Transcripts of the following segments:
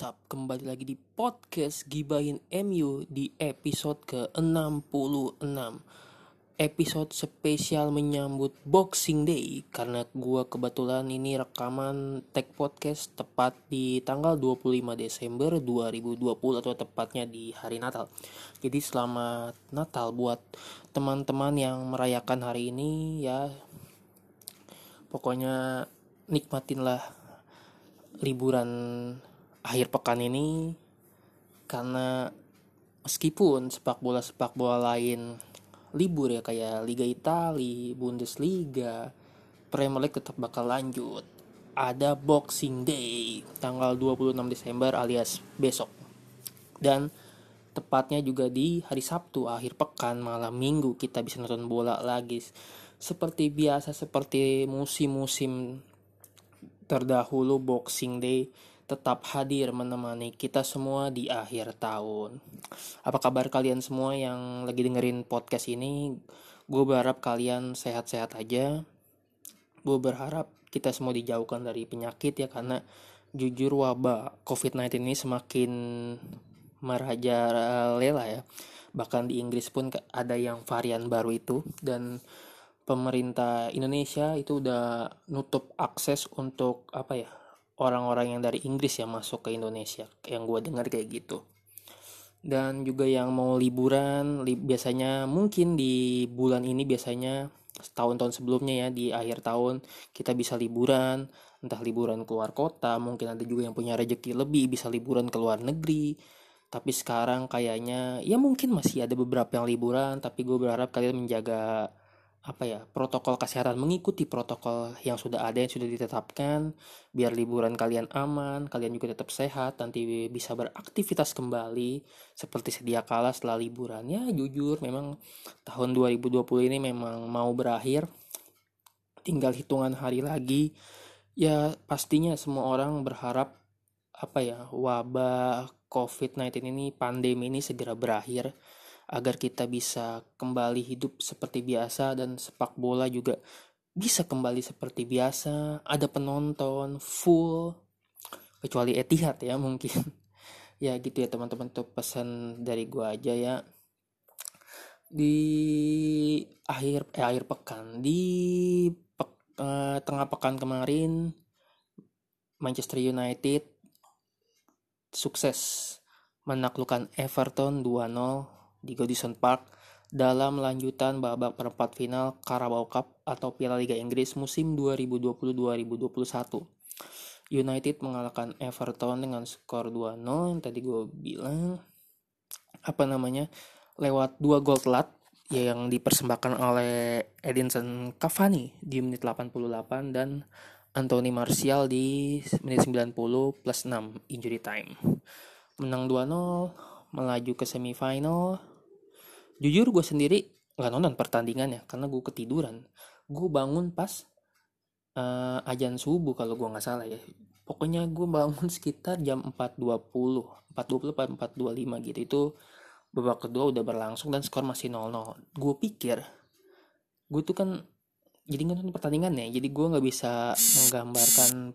WhatsApp Kembali lagi di podcast Gibahin MU di episode ke-66. Episode spesial menyambut Boxing Day Karena gue kebetulan ini rekaman tag podcast tepat di tanggal 25 Desember 2020 Atau tepatnya di hari Natal. Jadi selamat Natal buat teman-teman yang merayakan hari ini ya. Pokoknya nikmatinlah liburan akhir pekan ini karena meskipun sepak bola sepak bola lain libur ya kayak Liga Italia, Bundesliga, Premier League tetap bakal lanjut. Ada Boxing Day tanggal 26 Desember alias besok. Dan tepatnya juga di hari Sabtu akhir pekan malam Minggu kita bisa nonton bola lagi. Seperti biasa seperti musim-musim terdahulu Boxing Day tetap hadir menemani kita semua di akhir tahun. Apa kabar kalian semua yang lagi dengerin podcast ini? Gue berharap kalian sehat-sehat aja. Gue berharap kita semua dijauhkan dari penyakit ya karena jujur wabah COVID-19 ini semakin merajalela ya. Bahkan di Inggris pun ada yang varian baru itu dan pemerintah Indonesia itu udah nutup akses untuk apa ya orang-orang yang dari Inggris yang masuk ke Indonesia yang gue dengar kayak gitu. Dan juga yang mau liburan li biasanya mungkin di bulan ini biasanya tahun-tahun sebelumnya ya di akhir tahun kita bisa liburan entah liburan keluar kota mungkin ada juga yang punya rezeki lebih bisa liburan ke luar negeri. Tapi sekarang kayaknya ya mungkin masih ada beberapa yang liburan tapi gue berharap kalian menjaga apa ya protokol kesehatan mengikuti protokol yang sudah ada yang sudah ditetapkan biar liburan kalian aman kalian juga tetap sehat nanti bisa beraktivitas kembali seperti sedia kala setelah liburan. Ya jujur memang tahun 2020 ini memang mau berakhir. Tinggal hitungan hari lagi. Ya pastinya semua orang berharap apa ya wabah COVID-19 ini pandemi ini segera berakhir agar kita bisa kembali hidup seperti biasa dan sepak bola juga bisa kembali seperti biasa. Ada penonton full kecuali Etihad ya mungkin. Ya gitu ya teman-teman. Tuh pesan dari gua aja ya. Di akhir eh, akhir pekan di pe, eh, tengah pekan kemarin Manchester United sukses menaklukkan Everton 2-0 di Goodison Park dalam lanjutan babak perempat final Carabao Cup atau Piala Liga Inggris musim 2020-2021. United mengalahkan Everton dengan skor 2-0 yang tadi gue bilang apa namanya lewat dua gol telat yang dipersembahkan oleh Edinson Cavani di menit 88 dan Anthony Martial di menit 90 plus 6 injury time. Menang 2-0, melaju ke semifinal jujur gue sendiri nggak nonton pertandingannya karena gue ketiduran. Gue bangun pas uh, ajan subuh kalau gue nggak salah ya. Pokoknya gue bangun sekitar jam 4.20 4.20 4.25 gitu. Itu babak kedua udah berlangsung dan skor masih 0-0 gue pikir gue tuh kan jadi nonton pertandingan ya. Jadi gue nggak bisa menggambarkan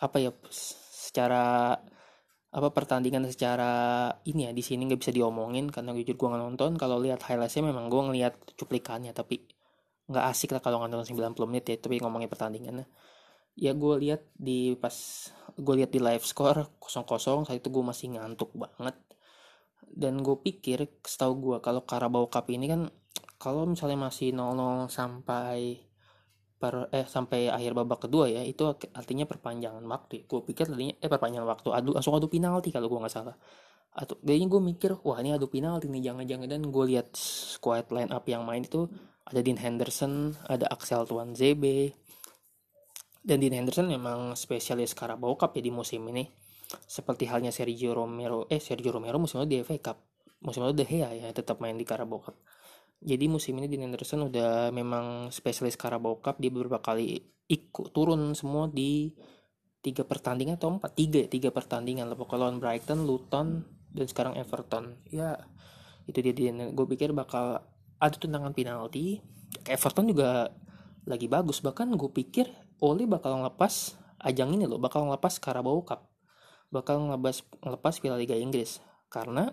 apa ya secara apa pertandingan secara ini ya di sini nggak bisa diomongin karena jujur gue nonton. Kalau lihat highlightnya memang gue ngelihat cuplikannya tapi nggak asik lah kalau nonton 90 menit ya tapi ngomongin pertandingannya. Ya gue lihat di pas gue lihat di live score kosong kosong saat itu gue masih ngantuk banget. Dan gue pikir setahu gue kalau Carabao Cup ini kan kalau misalnya masih 0-0 sampai per, eh sampai akhir babak kedua ya itu artinya perpanjangan waktu. Gue pikir tadinya eh perpanjangan waktu adu langsung adu penalti kalau gue nggak salah. Atau kayaknya gue mikir wah ini adu penalti nih jangan-jangan. Dan gue lihat squad line up yang main itu ada Dean Henderson ada Axel Tuan ZB dan Dean Henderson memang spesialis Carabao Cup ya di musim ini. Seperti halnya Sergio Romero eh Sergio Romero musim lalu di FA Cup. Musim lalu De Gea ya tetap main di Carabao Cup jadi musim ini Dean Anderson udah memang spesialis Carabao Cup dia beberapa kali ikut turun semua di tiga pertandingan atau empat? Tiga tiga pertandingan pokoknya lawan Brighton, Luton dan sekarang Everton. Ya itu dia Dean gue pikir bakal ada tendangan penalti. Everton juga lagi bagus. Bahkan gue pikir Oli bakal ngelepas ajang ini loh bakal ngelepas Carabao Cup. Bakal ngebahas ngelepas Piala Liga Inggris. Karena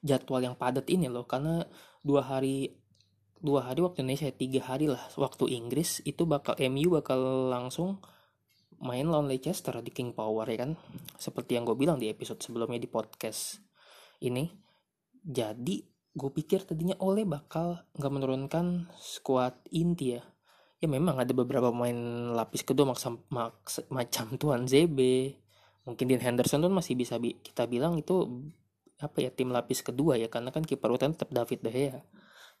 jadwal yang padat ini loh karena dua hari dua hari waktu Indonesia tiga hari lah waktu Inggris itu bakal MU bakal langsung main lawan Leicester di King Power ya kan? Seperti yang gue bilang di episode sebelumnya di podcast ini. Jadi gue pikir tadinya Ole bakal nggak menurunkan squad inti ya. Ya memang ada beberapa pemain lapis kedua maksa, maksa, macam Tuan ZB mungkin Dean Henderson tuh masih bisa bi kita bilang itu apa ya tim lapis kedua ya karena kan kiper utama tetap David De Gea.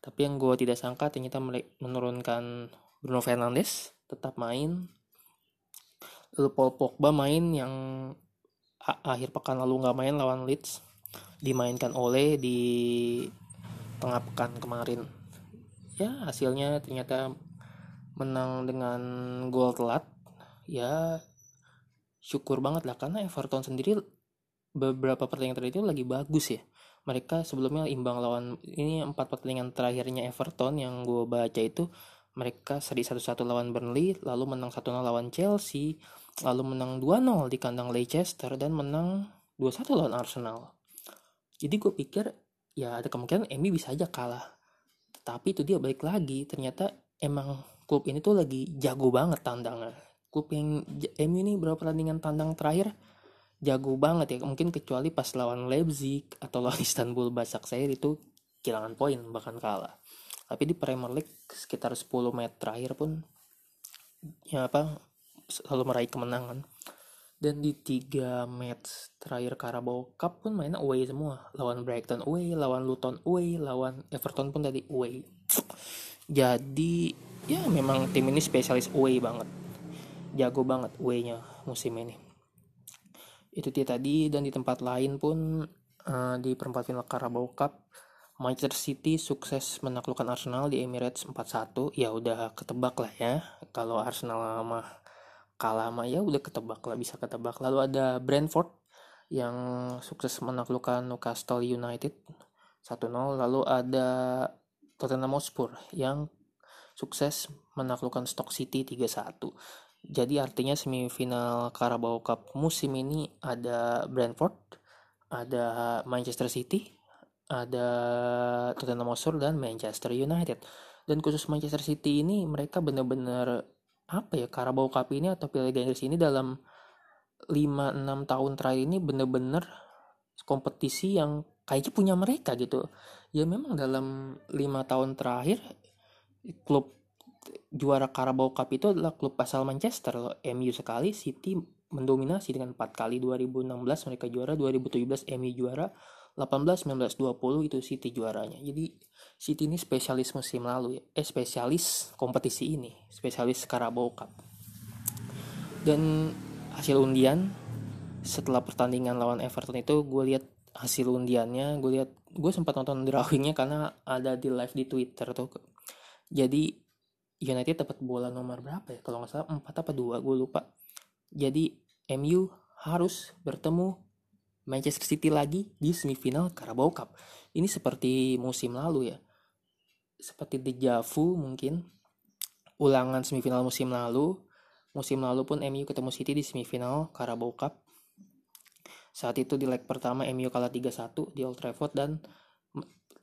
Tapi yang gue tidak sangka ternyata menurunkan Bruno Fernandes tetap main. Lalu Paul Pogba main yang akhir pekan lalu nggak main lawan Leeds. Dimainkan oleh di tengah pekan kemarin. Ya hasilnya ternyata menang dengan gol telat. Ya syukur banget lah karena Everton sendiri beberapa pertandingan terakhir itu lagi bagus ya. Mereka sebelumnya imbang lawan ini empat pertandingan terakhirnya Everton yang gue baca itu mereka seri satu-satu lawan Burnley lalu menang satu 0 lawan Chelsea lalu menang 2-0 di kandang Leicester dan menang 2-1 lawan Arsenal. Jadi gue pikir ya ada kemungkinan Emi bisa aja kalah. Tapi itu dia balik lagi ternyata emang klub ini tuh lagi jago banget tandangnya. Klub yang MU ini berapa pertandingan tandang terakhir jago banget ya. Mungkin kecuali pas lawan Leipzig atau lawan Istanbul Başakşehir itu kehilangan poin bahkan kalah. Tapi di Premier League sekitar 10 match terakhir pun ya apa selalu meraih kemenangan. Dan di tiga match terakhir Carabao Cup pun mainnya away semua. Lawan Brighton away lawan Luton away lawan Everton pun tadi away. Jadi ya memang tim ini spesialis away banget. Jago banget away-nya musim ini itu dia tadi dan di tempat lain pun uh, di perempat final Carabao Cup Manchester City sukses menaklukkan Arsenal di Emirates 4-1 ya udah ketebak lah ya. Kalau Arsenal mah kalah mah ya udah ketebak lah bisa ketebak. Lalu ada Brentford yang sukses menaklukkan Newcastle United 1-0 lalu ada Tottenham Hotspur yang sukses menaklukkan Stock City 3-1. Jadi artinya semifinal Carabao Cup musim ini ada Brentford, ada Manchester City, ada Tottenham Hotspur dan Manchester United. Dan khusus Manchester City ini mereka benar-benar apa ya Carabao Cup ini atau Piala Inggris ini dalam 5-6 tahun terakhir ini benar-benar kompetisi yang kayaknya punya mereka gitu. Ya memang dalam 5 tahun terakhir klub juara Carabao Cup itu adalah klub asal Manchester loh. MU sekali, City mendominasi dengan 4 kali 2016 mereka juara, 2017 MU juara, 18 19 20 itu City juaranya. Jadi City ini spesialis musim lalu ya. Eh spesialis kompetisi ini, spesialis Carabao Cup. Dan hasil undian setelah pertandingan lawan Everton itu gue lihat hasil undiannya, gue lihat gue sempat nonton drawingnya karena ada di live di Twitter tuh jadi United dapat bola nomor berapa ya? Kalau nggak salah 4 apa 2 gue lupa. Jadi MU harus bertemu Manchester City lagi di semifinal Carabao Cup. Ini seperti musim lalu ya. Seperti dejavu mungkin. Ulangan semifinal musim lalu. Musim lalu pun MU ketemu City di semifinal Carabao Cup. Saat itu di leg pertama MU kalah 3-1 di Old Trafford dan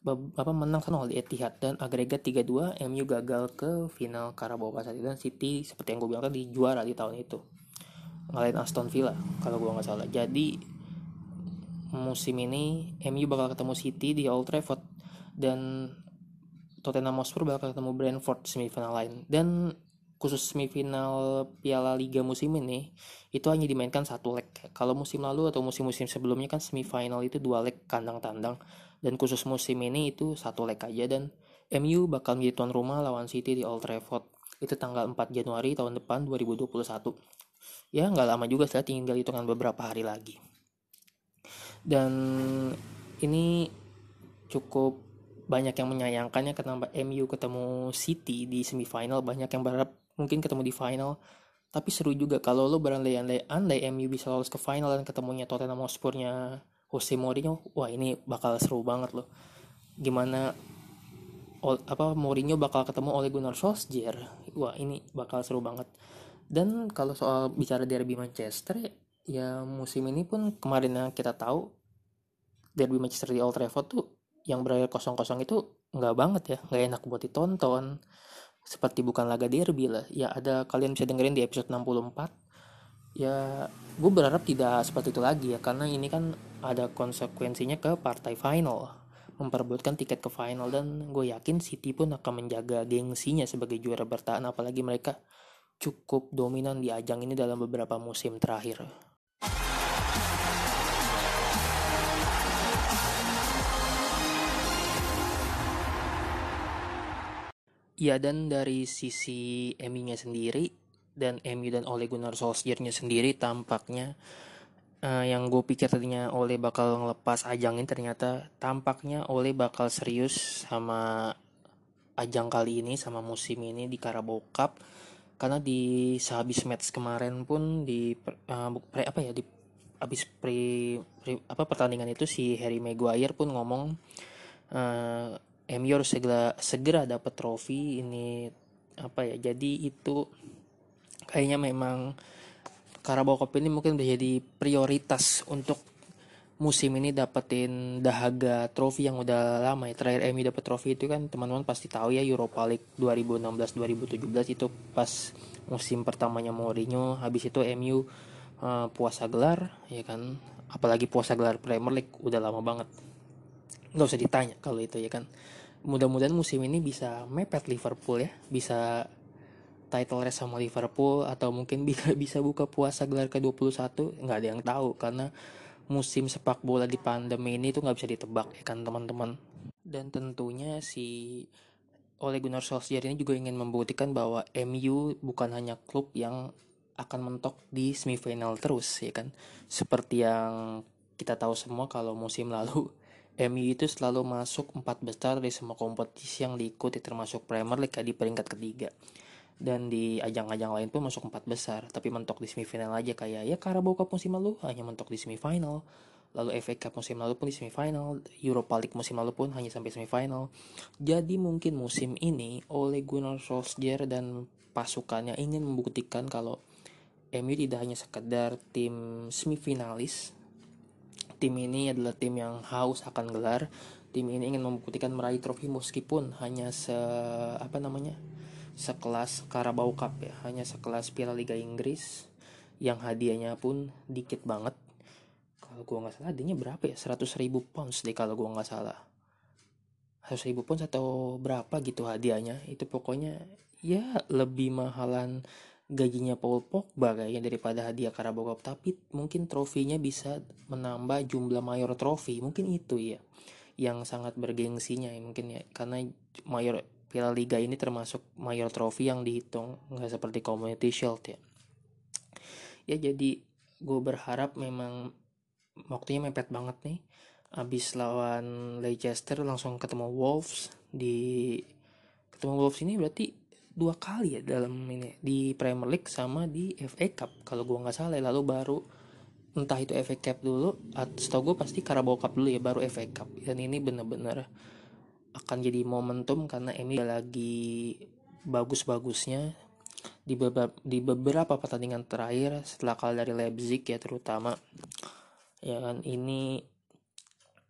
apa menang kan di Etihad dan agregat 3-2 MU gagal ke final Carabao Cup dan City seperti yang gue bilang tadi juara di tahun itu. Ngalahin Aston Villa kalau gue nggak salah. Jadi musim ini MU bakal ketemu City di Old Trafford dan Tottenham Hotspur bakal ketemu Brentford semifinal lain. Dan khusus semifinal Piala Liga musim ini itu hanya dimainkan satu leg. Kalau musim lalu atau musim-musim sebelumnya kan semifinal itu dua leg kandang tandang dan khusus musim ini itu satu leg aja. Dan MU bakal menjadi tuan rumah lawan City di Old Trafford. Itu tanggal 4 Januari tahun depan 2021 ya nggak lama juga saya tinggal hitungan beberapa hari lagi. Dan ini cukup banyak yang menyayangkannya kenapa MU ketemu City di semifinal. Banyak yang berharap mungkin ketemu di final. Tapi seru juga kalau lo berandai-andai andai MU bisa lolos ke final dan ketemunya Tottenham Hotspurnya Jose Mourinho wah ini bakal seru banget loh. Gimana ol, apa Mourinho bakal ketemu oleh Gunnar Solskjaer? Wah ini bakal seru banget. Dan kalau soal bicara derby Manchester ya musim ini pun kemarin yang kita tahu derby Manchester di Old Trafford tuh yang berakhir kosong-kosong itu nggak banget ya. Nggak enak buat ditonton seperti bukan laga derby lah. Ya ada kalian bisa dengerin di episode 64 ya gue berharap tidak seperti itu lagi ya karena ini kan ada konsekuensinya ke partai final. Memperebutkan tiket ke final dan gue yakin City pun akan menjaga gengsinya sebagai juara bertahan apalagi mereka cukup dominan di ajang ini dalam beberapa musim terakhir. Ya dan dari sisi MU-nya sendiri dan MU dan Ole Gunnar Solskjaer-nya sendiri tampaknya uh, yang gue pikir tadinya Ole bakal ngelepas ajang ini ternyata tampaknya Ole bakal serius sama ajang kali ini sama musim ini di Carabao Cup. Karena di sehabis match kemarin pun di uh, pre, apa ya di habis pre, pre apa pertandingan itu si Harry Maguire pun ngomong uh, MU harus segera segera dapat trofi ini apa ya jadi itu kayaknya memang Carabao Cup ini mungkin menjadi prioritas untuk musim ini dapetin dahaga trofi yang udah lama ya. Terakhir MU dapat trofi itu kan teman-teman pasti tahu ya Europa League 2016-2017 itu pas musim pertamanya Mourinho. Habis itu MU uh, eh, puasa gelar ya kan? Apalagi puasa gelar Premier League udah lama banget. Nggak usah ditanya kalau itu ya kan mudah-mudahan musim ini bisa mepet Liverpool ya. Bisa title race sama Liverpool atau mungkin bisa bisa buka puasa gelar ke-21. Nggak ada yang tahu karena musim sepak bola di pandemi ini tuh nggak bisa ditebak ya kan teman-teman. Dan tentunya si Ole Gunnar Solskjaer ini juga ingin membuktikan bahwa MU bukan hanya klub yang akan mentok di semifinal terus ya kan. Seperti yang kita tahu semua kalau musim lalu MU itu selalu masuk empat besar di semua kompetisi yang diikuti termasuk Premier League di peringkat ketiga. Dan di ajang-ajang lain pun masuk empat besar tapi mentok di semifinal aja kayak ya Carabao Cup musim lalu hanya mentok di semifinal. Lalu FA Cup musim lalu pun di semifinal Europa League musim lalu pun hanya sampai semifinal. Jadi mungkin musim ini oleh Gunnar Solskjaer dan pasukannya ingin membuktikan kalau MU tidak hanya sekedar tim semifinalis Tim ini adalah tim yang haus akan gelar. Tim ini ingin membuktikan meraih trofi meskipun hanya se apa namanya? sekelas Carabao Cup ya, hanya sekelas Piala Liga Inggris yang hadiahnya pun dikit banget. Kalau gua nggak salah hadiahnya berapa ya? 100 ribu pounds deh kalau gua nggak salah. 100 ribu pounds atau berapa gitu hadiahnya. Itu pokoknya ya lebih mahalan gajinya Paul Pogba kayaknya daripada hadiah Carabao tapi mungkin trofinya bisa menambah jumlah mayor trofi. Mungkin itu ya yang sangat bergengsinya ya mungkin ya. Karena mayor Piala Liga ini termasuk mayor trofi yang dihitung nggak seperti Community Shield ya. Ya jadi gue berharap memang waktunya mepet banget nih. Abis lawan Leicester langsung ketemu Wolves di ketemu Wolves ini berarti dua kali ya dalam ini di Premier League sama di FA Cup kalau gue nggak salah lalu baru entah itu FA Cup dulu atau gue pasti Carabao Cup dulu ya baru FA Cup. Dan ini bener-bener akan jadi momentum karena ini lagi bagus-bagusnya. Di beberapa, di beberapa pertandingan terakhir setelah kalah dari Leipzig ya terutama ya kan ini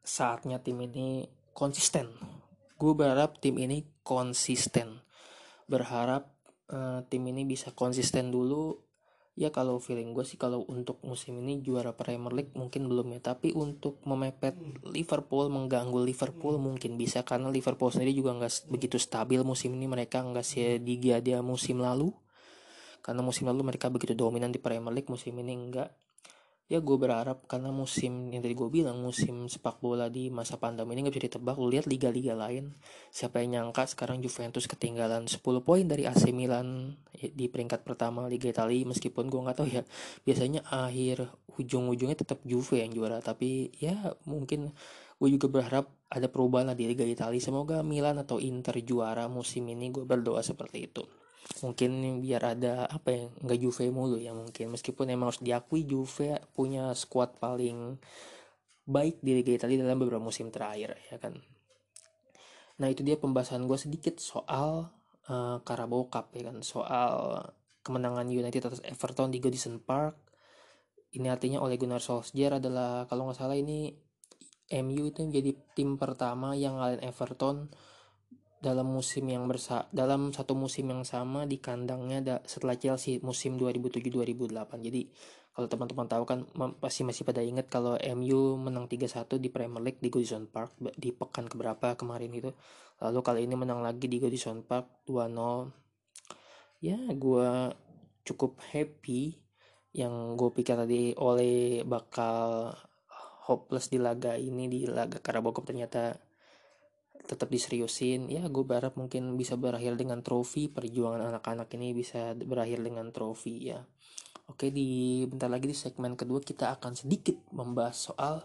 saatnya tim ini konsisten. Gue berharap tim ini konsisten berharap uh, tim ini bisa konsisten dulu. Ya kalau feeling gue sih kalau untuk musim ini juara Premier League mungkin belum ya. Tapi untuk memepet Liverpool mengganggu Liverpool mungkin bisa. Karena Liverpool sendiri juga nggak begitu stabil musim ini. Mereka nggak sedia dia musim lalu. Karena musim lalu mereka begitu dominan di Premier League musim ini enggak ya gue berharap karena musim yang tadi gue bilang musim sepak bola di masa pandemi ini gak bisa ditebak. Lu lihat liga-liga lain siapa yang nyangka sekarang Juventus ketinggalan 10 poin dari AC Milan di peringkat pertama Liga Italia meskipun gue nggak tahu ya biasanya akhir ujung-ujungnya tetap Juve yang juara. Tapi ya mungkin gue juga berharap ada perubahan lah di Liga Italia. Semoga Milan atau Inter juara musim ini. Gue berdoa seperti itu mungkin biar ada apa ya nggak Juve mulu ya mungkin. Meskipun emang harus diakui Juve punya squad paling baik di Liga Italia dalam beberapa musim terakhir ya kan. Nah itu dia pembahasan gue sedikit soal uh, Carabao Cup ya kan. Soal kemenangan United atas Everton di Goodison Park. Ini artinya oleh Gunnar Solskjaer adalah kalau nggak salah ini MU itu menjadi tim pertama yang ngalahin Everton dalam musim yang bersa dalam satu musim yang sama di kandangnya da setelah Chelsea musim 2007-2008 jadi kalau teman-teman tahu kan pasti masih pada ingat kalau MU menang 3-1 di Premier League di Goodison Park di pekan keberapa kemarin itu. Lalu kali ini menang lagi di Goodison Park 2-0 ya gue cukup happy yang gue pikir tadi oleh bakal hopeless di laga ini di laga Carabao ternyata tetap diseriusin. Ya gue berharap mungkin bisa berakhir dengan trofi. Perjuangan anak-anak ini bisa berakhir dengan trofi ya. Oke di bentar lagi di segmen kedua kita akan sedikit membahas soal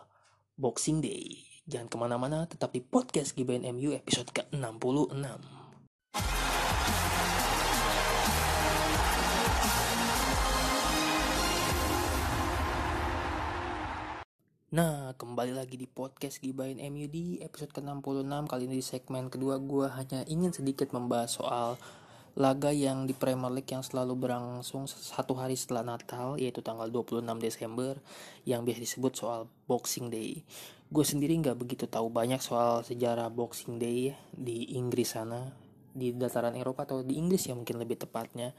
Boxing Day. Jangan ke mana-mana tetap di podcast GBN MU episode ke 66 Nah, kembali lagi di podcast Gibain MU di episode ke-66 Kali ini di segmen kedua gue hanya ingin sedikit membahas soal laga yang di Premier League yang selalu berlangsung satu hari setelah Natal yaitu tanggal 26 Desember yang biasa disebut soal Boxing Day. Gue sendiri nggak begitu tahu banyak soal sejarah Boxing Day di Inggris sana, di dataran Eropa atau di Inggris ya mungkin lebih tepatnya.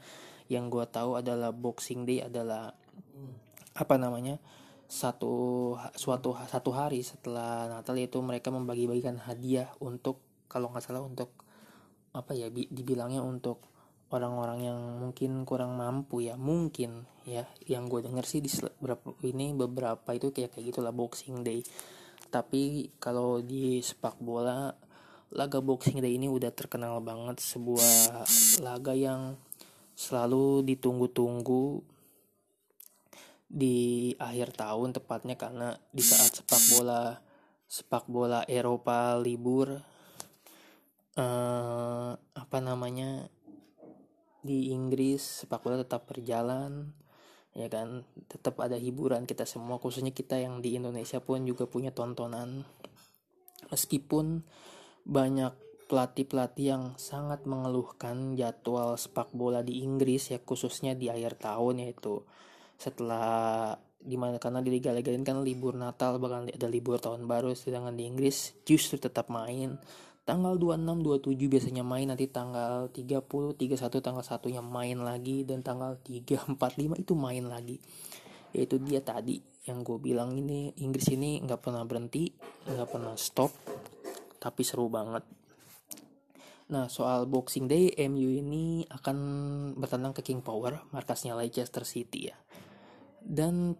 Yang gue tahu adalah Boxing Day adalah apa namanya? Satu suatu satu hari setelah Natal yaitu mereka membagi-bagikan hadiah untuk kalau nggak salah untuk apa ya dibilangnya untuk orang-orang yang mungkin kurang mampu ya mungkin ya yang gue denger sih di beberapa ini beberapa itu kayak kayak gitulah Boxing Day. Tapi kalau di sepak bola laga Boxing Day ini udah terkenal banget sebuah laga yang selalu ditunggu-tunggu di akhir tahun tepatnya karena di saat sepak bola sepak bola Eropa libur eh, apa namanya di Inggris sepak bola tetap berjalan ya kan? Tetap ada hiburan kita semua khususnya kita yang di Indonesia pun juga punya tontonan. Meskipun banyak pelatih-pelatih yang sangat mengeluhkan jadwal sepak bola di Inggris ya khususnya di akhir tahun yaitu setelah di mana karena di Liga Liga ini kan libur Natal bahkan ada libur tahun baru sedangkan di Inggris justru tetap main. Tanggal 26 27 biasanya main nanti tanggal 30 31 tanggal 1 nya main lagi dan tanggal 3 4 5 itu main lagi. Yaitu dia tadi yang gue bilang ini Inggris ini nggak pernah berhenti nggak pernah stop tapi seru banget. Nah, soal Boxing Day, MU ini akan bertandang ke King Power, markasnya Leicester City ya dan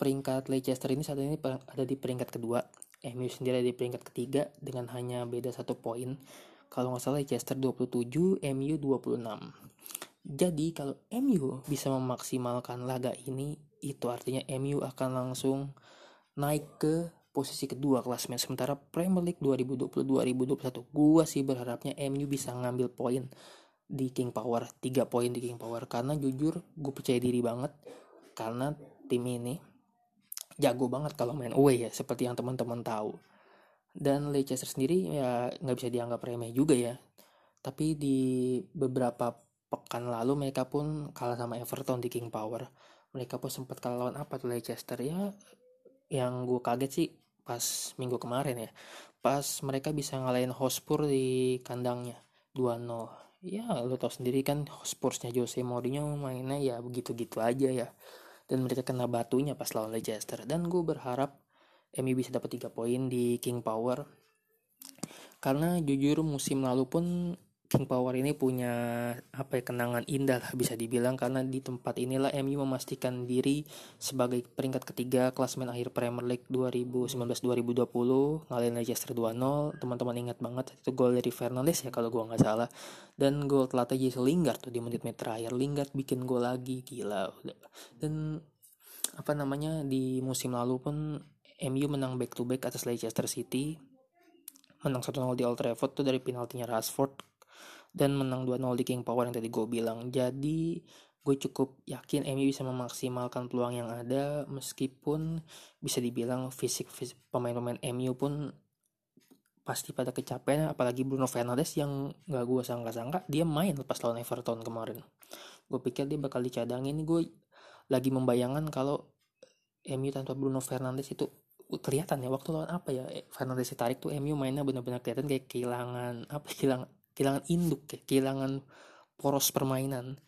peringkat Leicester ini saat ini ada di peringkat kedua. MU sendiri ada di peringkat ketiga dengan hanya beda satu poin. Kalau nggak salah Leicester 27 MU 26 jadi kalau MU bisa memaksimalkan laga ini itu artinya MU akan langsung naik ke posisi kedua klasmen sementara Premier League 2020-2021 gua sih berharapnya MU bisa ngambil poin di King Power 3 poin di King Power. Karena jujur gue percaya diri banget karena tim ini jago banget kalau main away ya seperti yang teman-teman tahu. Dan Leicester sendiri ya nggak bisa dianggap remeh juga ya. Tapi di beberapa pekan lalu mereka pun kalah sama Everton di King Power. Mereka pun sempat kalah lawan apa tuh Leicester ya? Yang gue kaget sih pas minggu kemarin ya. Pas mereka bisa ngalahin Hotspur di kandangnya 2-0 ya lo tau sendiri kan Spursnya Jose Mourinho mainnya ya begitu-gitu aja ya dan mereka kena batunya pas lawan Leicester. Dan gue berharap MU bisa dapat 3 poin di King Power. Karena jujur musim lalu pun King Power ini punya apa ya kenangan indah lah bisa dibilang. Karena di tempat inilah MU memastikan diri sebagai peringkat ketiga klasmen akhir Premier League 2019-2020 ngalahin Leicester 2-0 teman-teman ingat banget itu gol dari Fernandes ya kalau gua nggak salah. Dan gol telatnya Jesse Lingard tuh di menit-menit terakhir. Lingard bikin gol lagi gila. Dan apa namanya di musim lalu pun MU menang back to back atas Leicester City. Menang 1-0 di Old Trafford tuh dari penaltinya Rashford dan menang 2-0 di King Power yang tadi gue bilang. Jadi gue cukup yakin MU bisa memaksimalkan peluang yang ada meskipun bisa dibilang fisik, fisik pemain-pemain MU pun pasti pada kecapean apalagi Bruno Fernandes yang gak gue sangka-sangka dia main pas lawan Everton kemarin gue pikir dia bakal dicadangin gue lagi membayangkan kalau MU tanpa Bruno Fernandes itu kelihatan ya waktu lawan apa ya eh, Fernandes ditarik tuh MU mainnya benar-benar kelihatan kayak kehilangan apa kehilangan kehilangan induk kayak kehilangan poros permainan.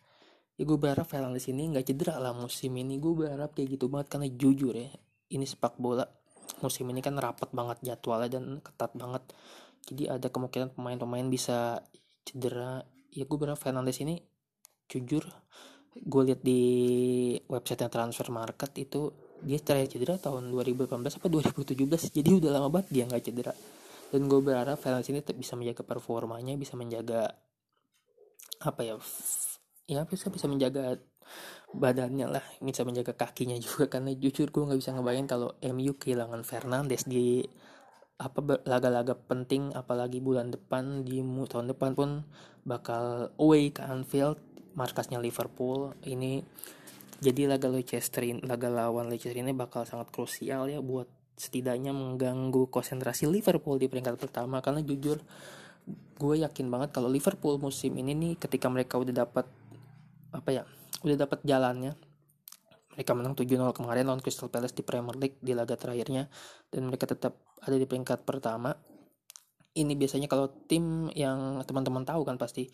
Ya gue berharap Fernandes ini nggak cedera lah musim ini. Gue berharap kayak gitu banget karena jujur ya ini sepak bola musim ini kan rapat banget jadwalnya dan ketat banget. Jadi ada kemungkinan pemain-pemain bisa cedera. Ya gue berharap Fernandes ini jujur gue lihat di website transfer market itu dia terakhir cedera tahun 2018 apa 2017 jadi udah lama banget dia nggak cedera dan gue berharap Fernandes ini tetap bisa menjaga performanya bisa menjaga apa ya ya bisa bisa menjaga badannya lah bisa menjaga kakinya juga. Karena jujur gue nggak bisa ngebayangin kalau MU kehilangan Fernandes di apa laga-laga penting apalagi bulan depan di tahun depan pun bakal away ke Anfield markasnya Liverpool. Ini jadi laga Leicester laga lawan Leicester ini bakal sangat krusial ya buat setidaknya mengganggu konsentrasi Liverpool di peringkat pertama. Karena jujur gue yakin banget kalau Liverpool musim ini nih ketika mereka udah dapat apa ya udah dapat jalannya mereka menang 7-0 kemarin lawan Crystal Palace di Premier League di laga terakhirnya dan mereka tetap ada di peringkat pertama. Ini biasanya kalau tim yang teman-teman tahu kan pasti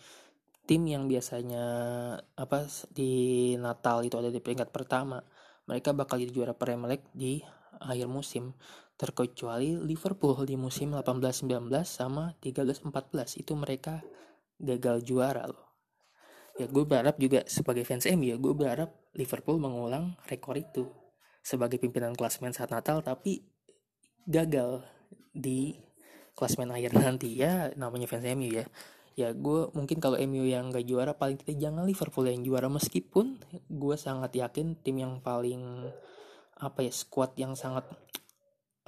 tim yang biasanya apa di Natal itu ada di peringkat pertama mereka bakal jadi juara Premier League di akhir musim terkecuali Liverpool di musim 18-19 sama 13-14 itu mereka gagal juara loh. Ya gue berharap juga sebagai fans MU ya gue berharap Liverpool mengulang rekor itu sebagai pimpinan klasmen saat Natal tapi gagal di klasmen akhir nanti. Ya namanya fans MU ya. Ya gue mungkin kalau MU yang gak juara paling tidak jangan Liverpool yang juara. Meskipun gue sangat yakin tim yang paling apa ya squad yang sangat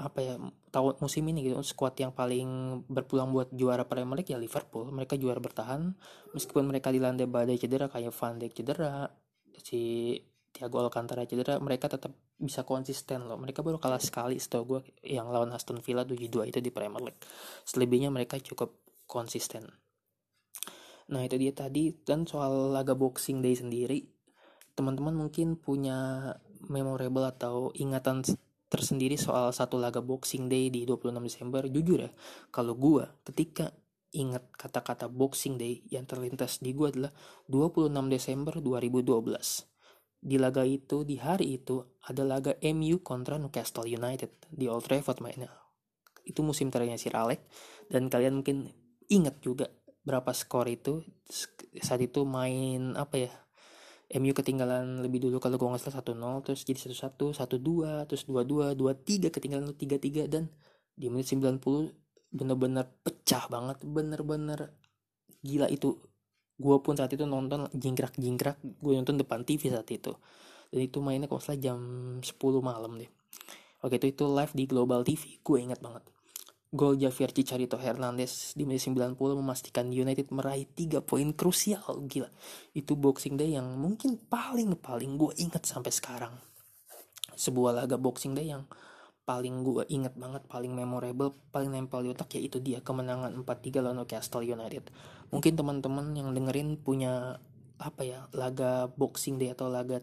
apa ya tahun musim ini gitu squad yang paling berpulang buat juara Premier League ya Liverpool. Mereka juara bertahan. Meskipun mereka dilanda badai cedera kayak Van Dijk cedera si Thiago Alcantara cedera mereka tetap bisa konsisten loh. Mereka baru kalah sekali setahu gue yang lawan Aston Villa 7-2 itu di Premier League. Selebihnya mereka cukup konsisten. Nah itu dia tadi. Dan soal laga Boxing Day sendiri teman-teman mungkin punya memorable atau ingatan tersendiri soal satu laga Boxing Day di 26 Desember jujur ya kalau gue ketika ingat kata-kata Boxing Day yang terlintas di gue adalah 26 Desember 2012 di laga itu di hari itu ada laga MU kontra Newcastle United di Old Trafford mainnya itu musim terakhirnya Sir Alex dan kalian mungkin ingat juga berapa skor itu saat itu main apa ya MU ketinggalan lebih dulu kalau gue nggak salah satu nol terus jadi satu satu satu dua terus dua dua dua tiga ketinggalan tiga tiga dan di menit 90 bener-bener pecah banget bener-bener gila itu. Gue pun saat itu nonton jingkrak jingkrak gue nonton depan TV saat itu. Dan itu mainnya kalau salah jam 10 malam deh. Oke itu itu live di Global TV gue ingat banget Gol Javier Chicharito Hernandez di menit 90 memastikan United meraih 3 poin krusial. Gila. Itu Boxing Day yang mungkin paling-paling gue inget sampai sekarang. Sebuah laga Boxing Day yang paling gue inget banget, paling memorable, paling nempel di otak yaitu dia kemenangan 4-3 lawan Newcastle United. Mungkin teman-teman yang dengerin punya apa ya laga Boxing Day atau laga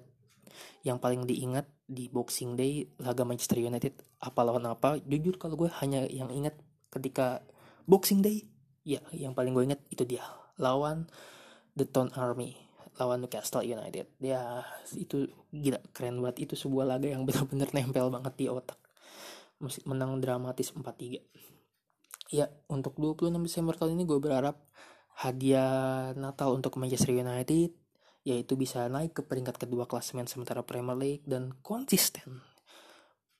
yang paling diingat di Boxing Day laga Manchester United apa lawan apa jujur kalau gue hanya yang ingat ketika Boxing Day ya yang paling gue ingat itu dia lawan The Town Army lawan Newcastle United. Ya itu gila keren banget. Itu sebuah laga yang benar-benar nempel banget di otak. Menang dramatis 4-3 ya untuk 26 Desember tahun ini gue berharap hadiah Natal untuk Manchester United yaitu bisa naik ke peringkat kedua klasemen sementara Premier League dan konsisten.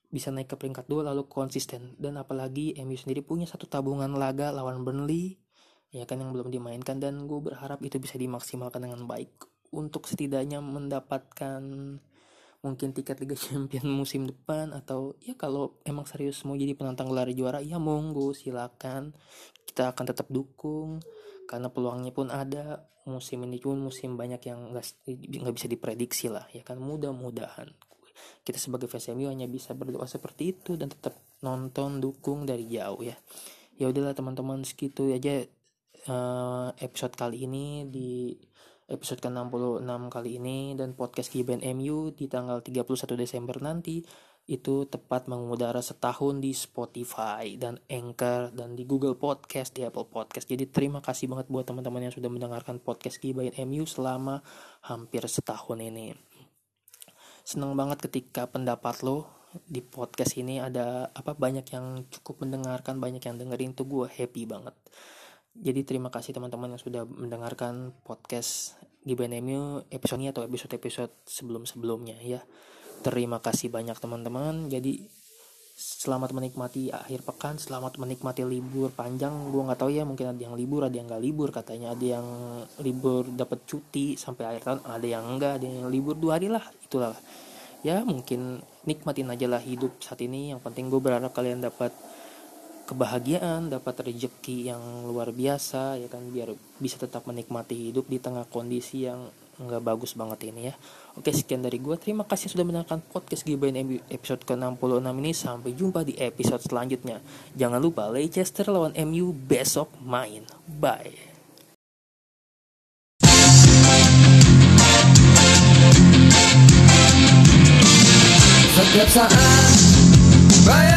Bisa naik ke peringkat dua lalu konsisten. Dan apalagi MU sendiri punya satu tabungan laga lawan Burnley ya kan yang belum dimainkan. Dan gue berharap itu bisa dimaksimalkan dengan baik untuk setidaknya mendapatkan mungkin tiket Liga Champions musim depan atau ya kalau emang serius mau jadi penantang gelar juara ya monggo silakan. Kita akan tetap dukung karena peluangnya pun ada musim ini pun musim banyak yang nggak bisa diprediksi lah ya kan? Mudah-mudahan kita sebagai fans MU hanya bisa berdoa seperti itu dan tetap nonton dukung dari jauh ya. Ya udahlah teman-teman segitu aja uh, episode kali ini di episode ke-66 kali ini dan podcast Giben MU di tanggal 31 Desember nanti itu tepat mengudara setahun di Spotify dan Anchor dan di Google Podcast, di Apple Podcast. Jadi terima kasih banget buat teman-teman yang sudah mendengarkan podcast Gibain MU selama hampir setahun ini. Senang banget ketika pendapat lo di podcast ini ada apa banyak yang cukup mendengarkan, banyak yang dengerin tuh gue happy banget. Jadi terima kasih teman-teman yang sudah mendengarkan podcast Gibain MU episode ini atau episode-episode sebelum-sebelumnya ya. Terima kasih banyak teman-teman. Jadi selamat menikmati akhir pekan, selamat menikmati libur panjang. Gue nggak tahu ya, mungkin ada yang libur, ada yang nggak libur. Katanya ada yang libur dapat cuti sampai akhir tahun, ada yang enggak, ada yang libur dua hari lah. Itulah. Ya mungkin nikmatin aja lah hidup saat ini. Yang penting gue berharap kalian dapat kebahagiaan, dapat rezeki yang luar biasa ya kan biar bisa tetap menikmati hidup di tengah kondisi yang nggak bagus banget ini ya. Oke sekian dari gue. Terima kasih sudah menonton podcast Gibain episode ke-66 ini. Sampai jumpa di episode selanjutnya. Jangan lupa Leicester lawan MU besok main. Bye. Setiap saat bayang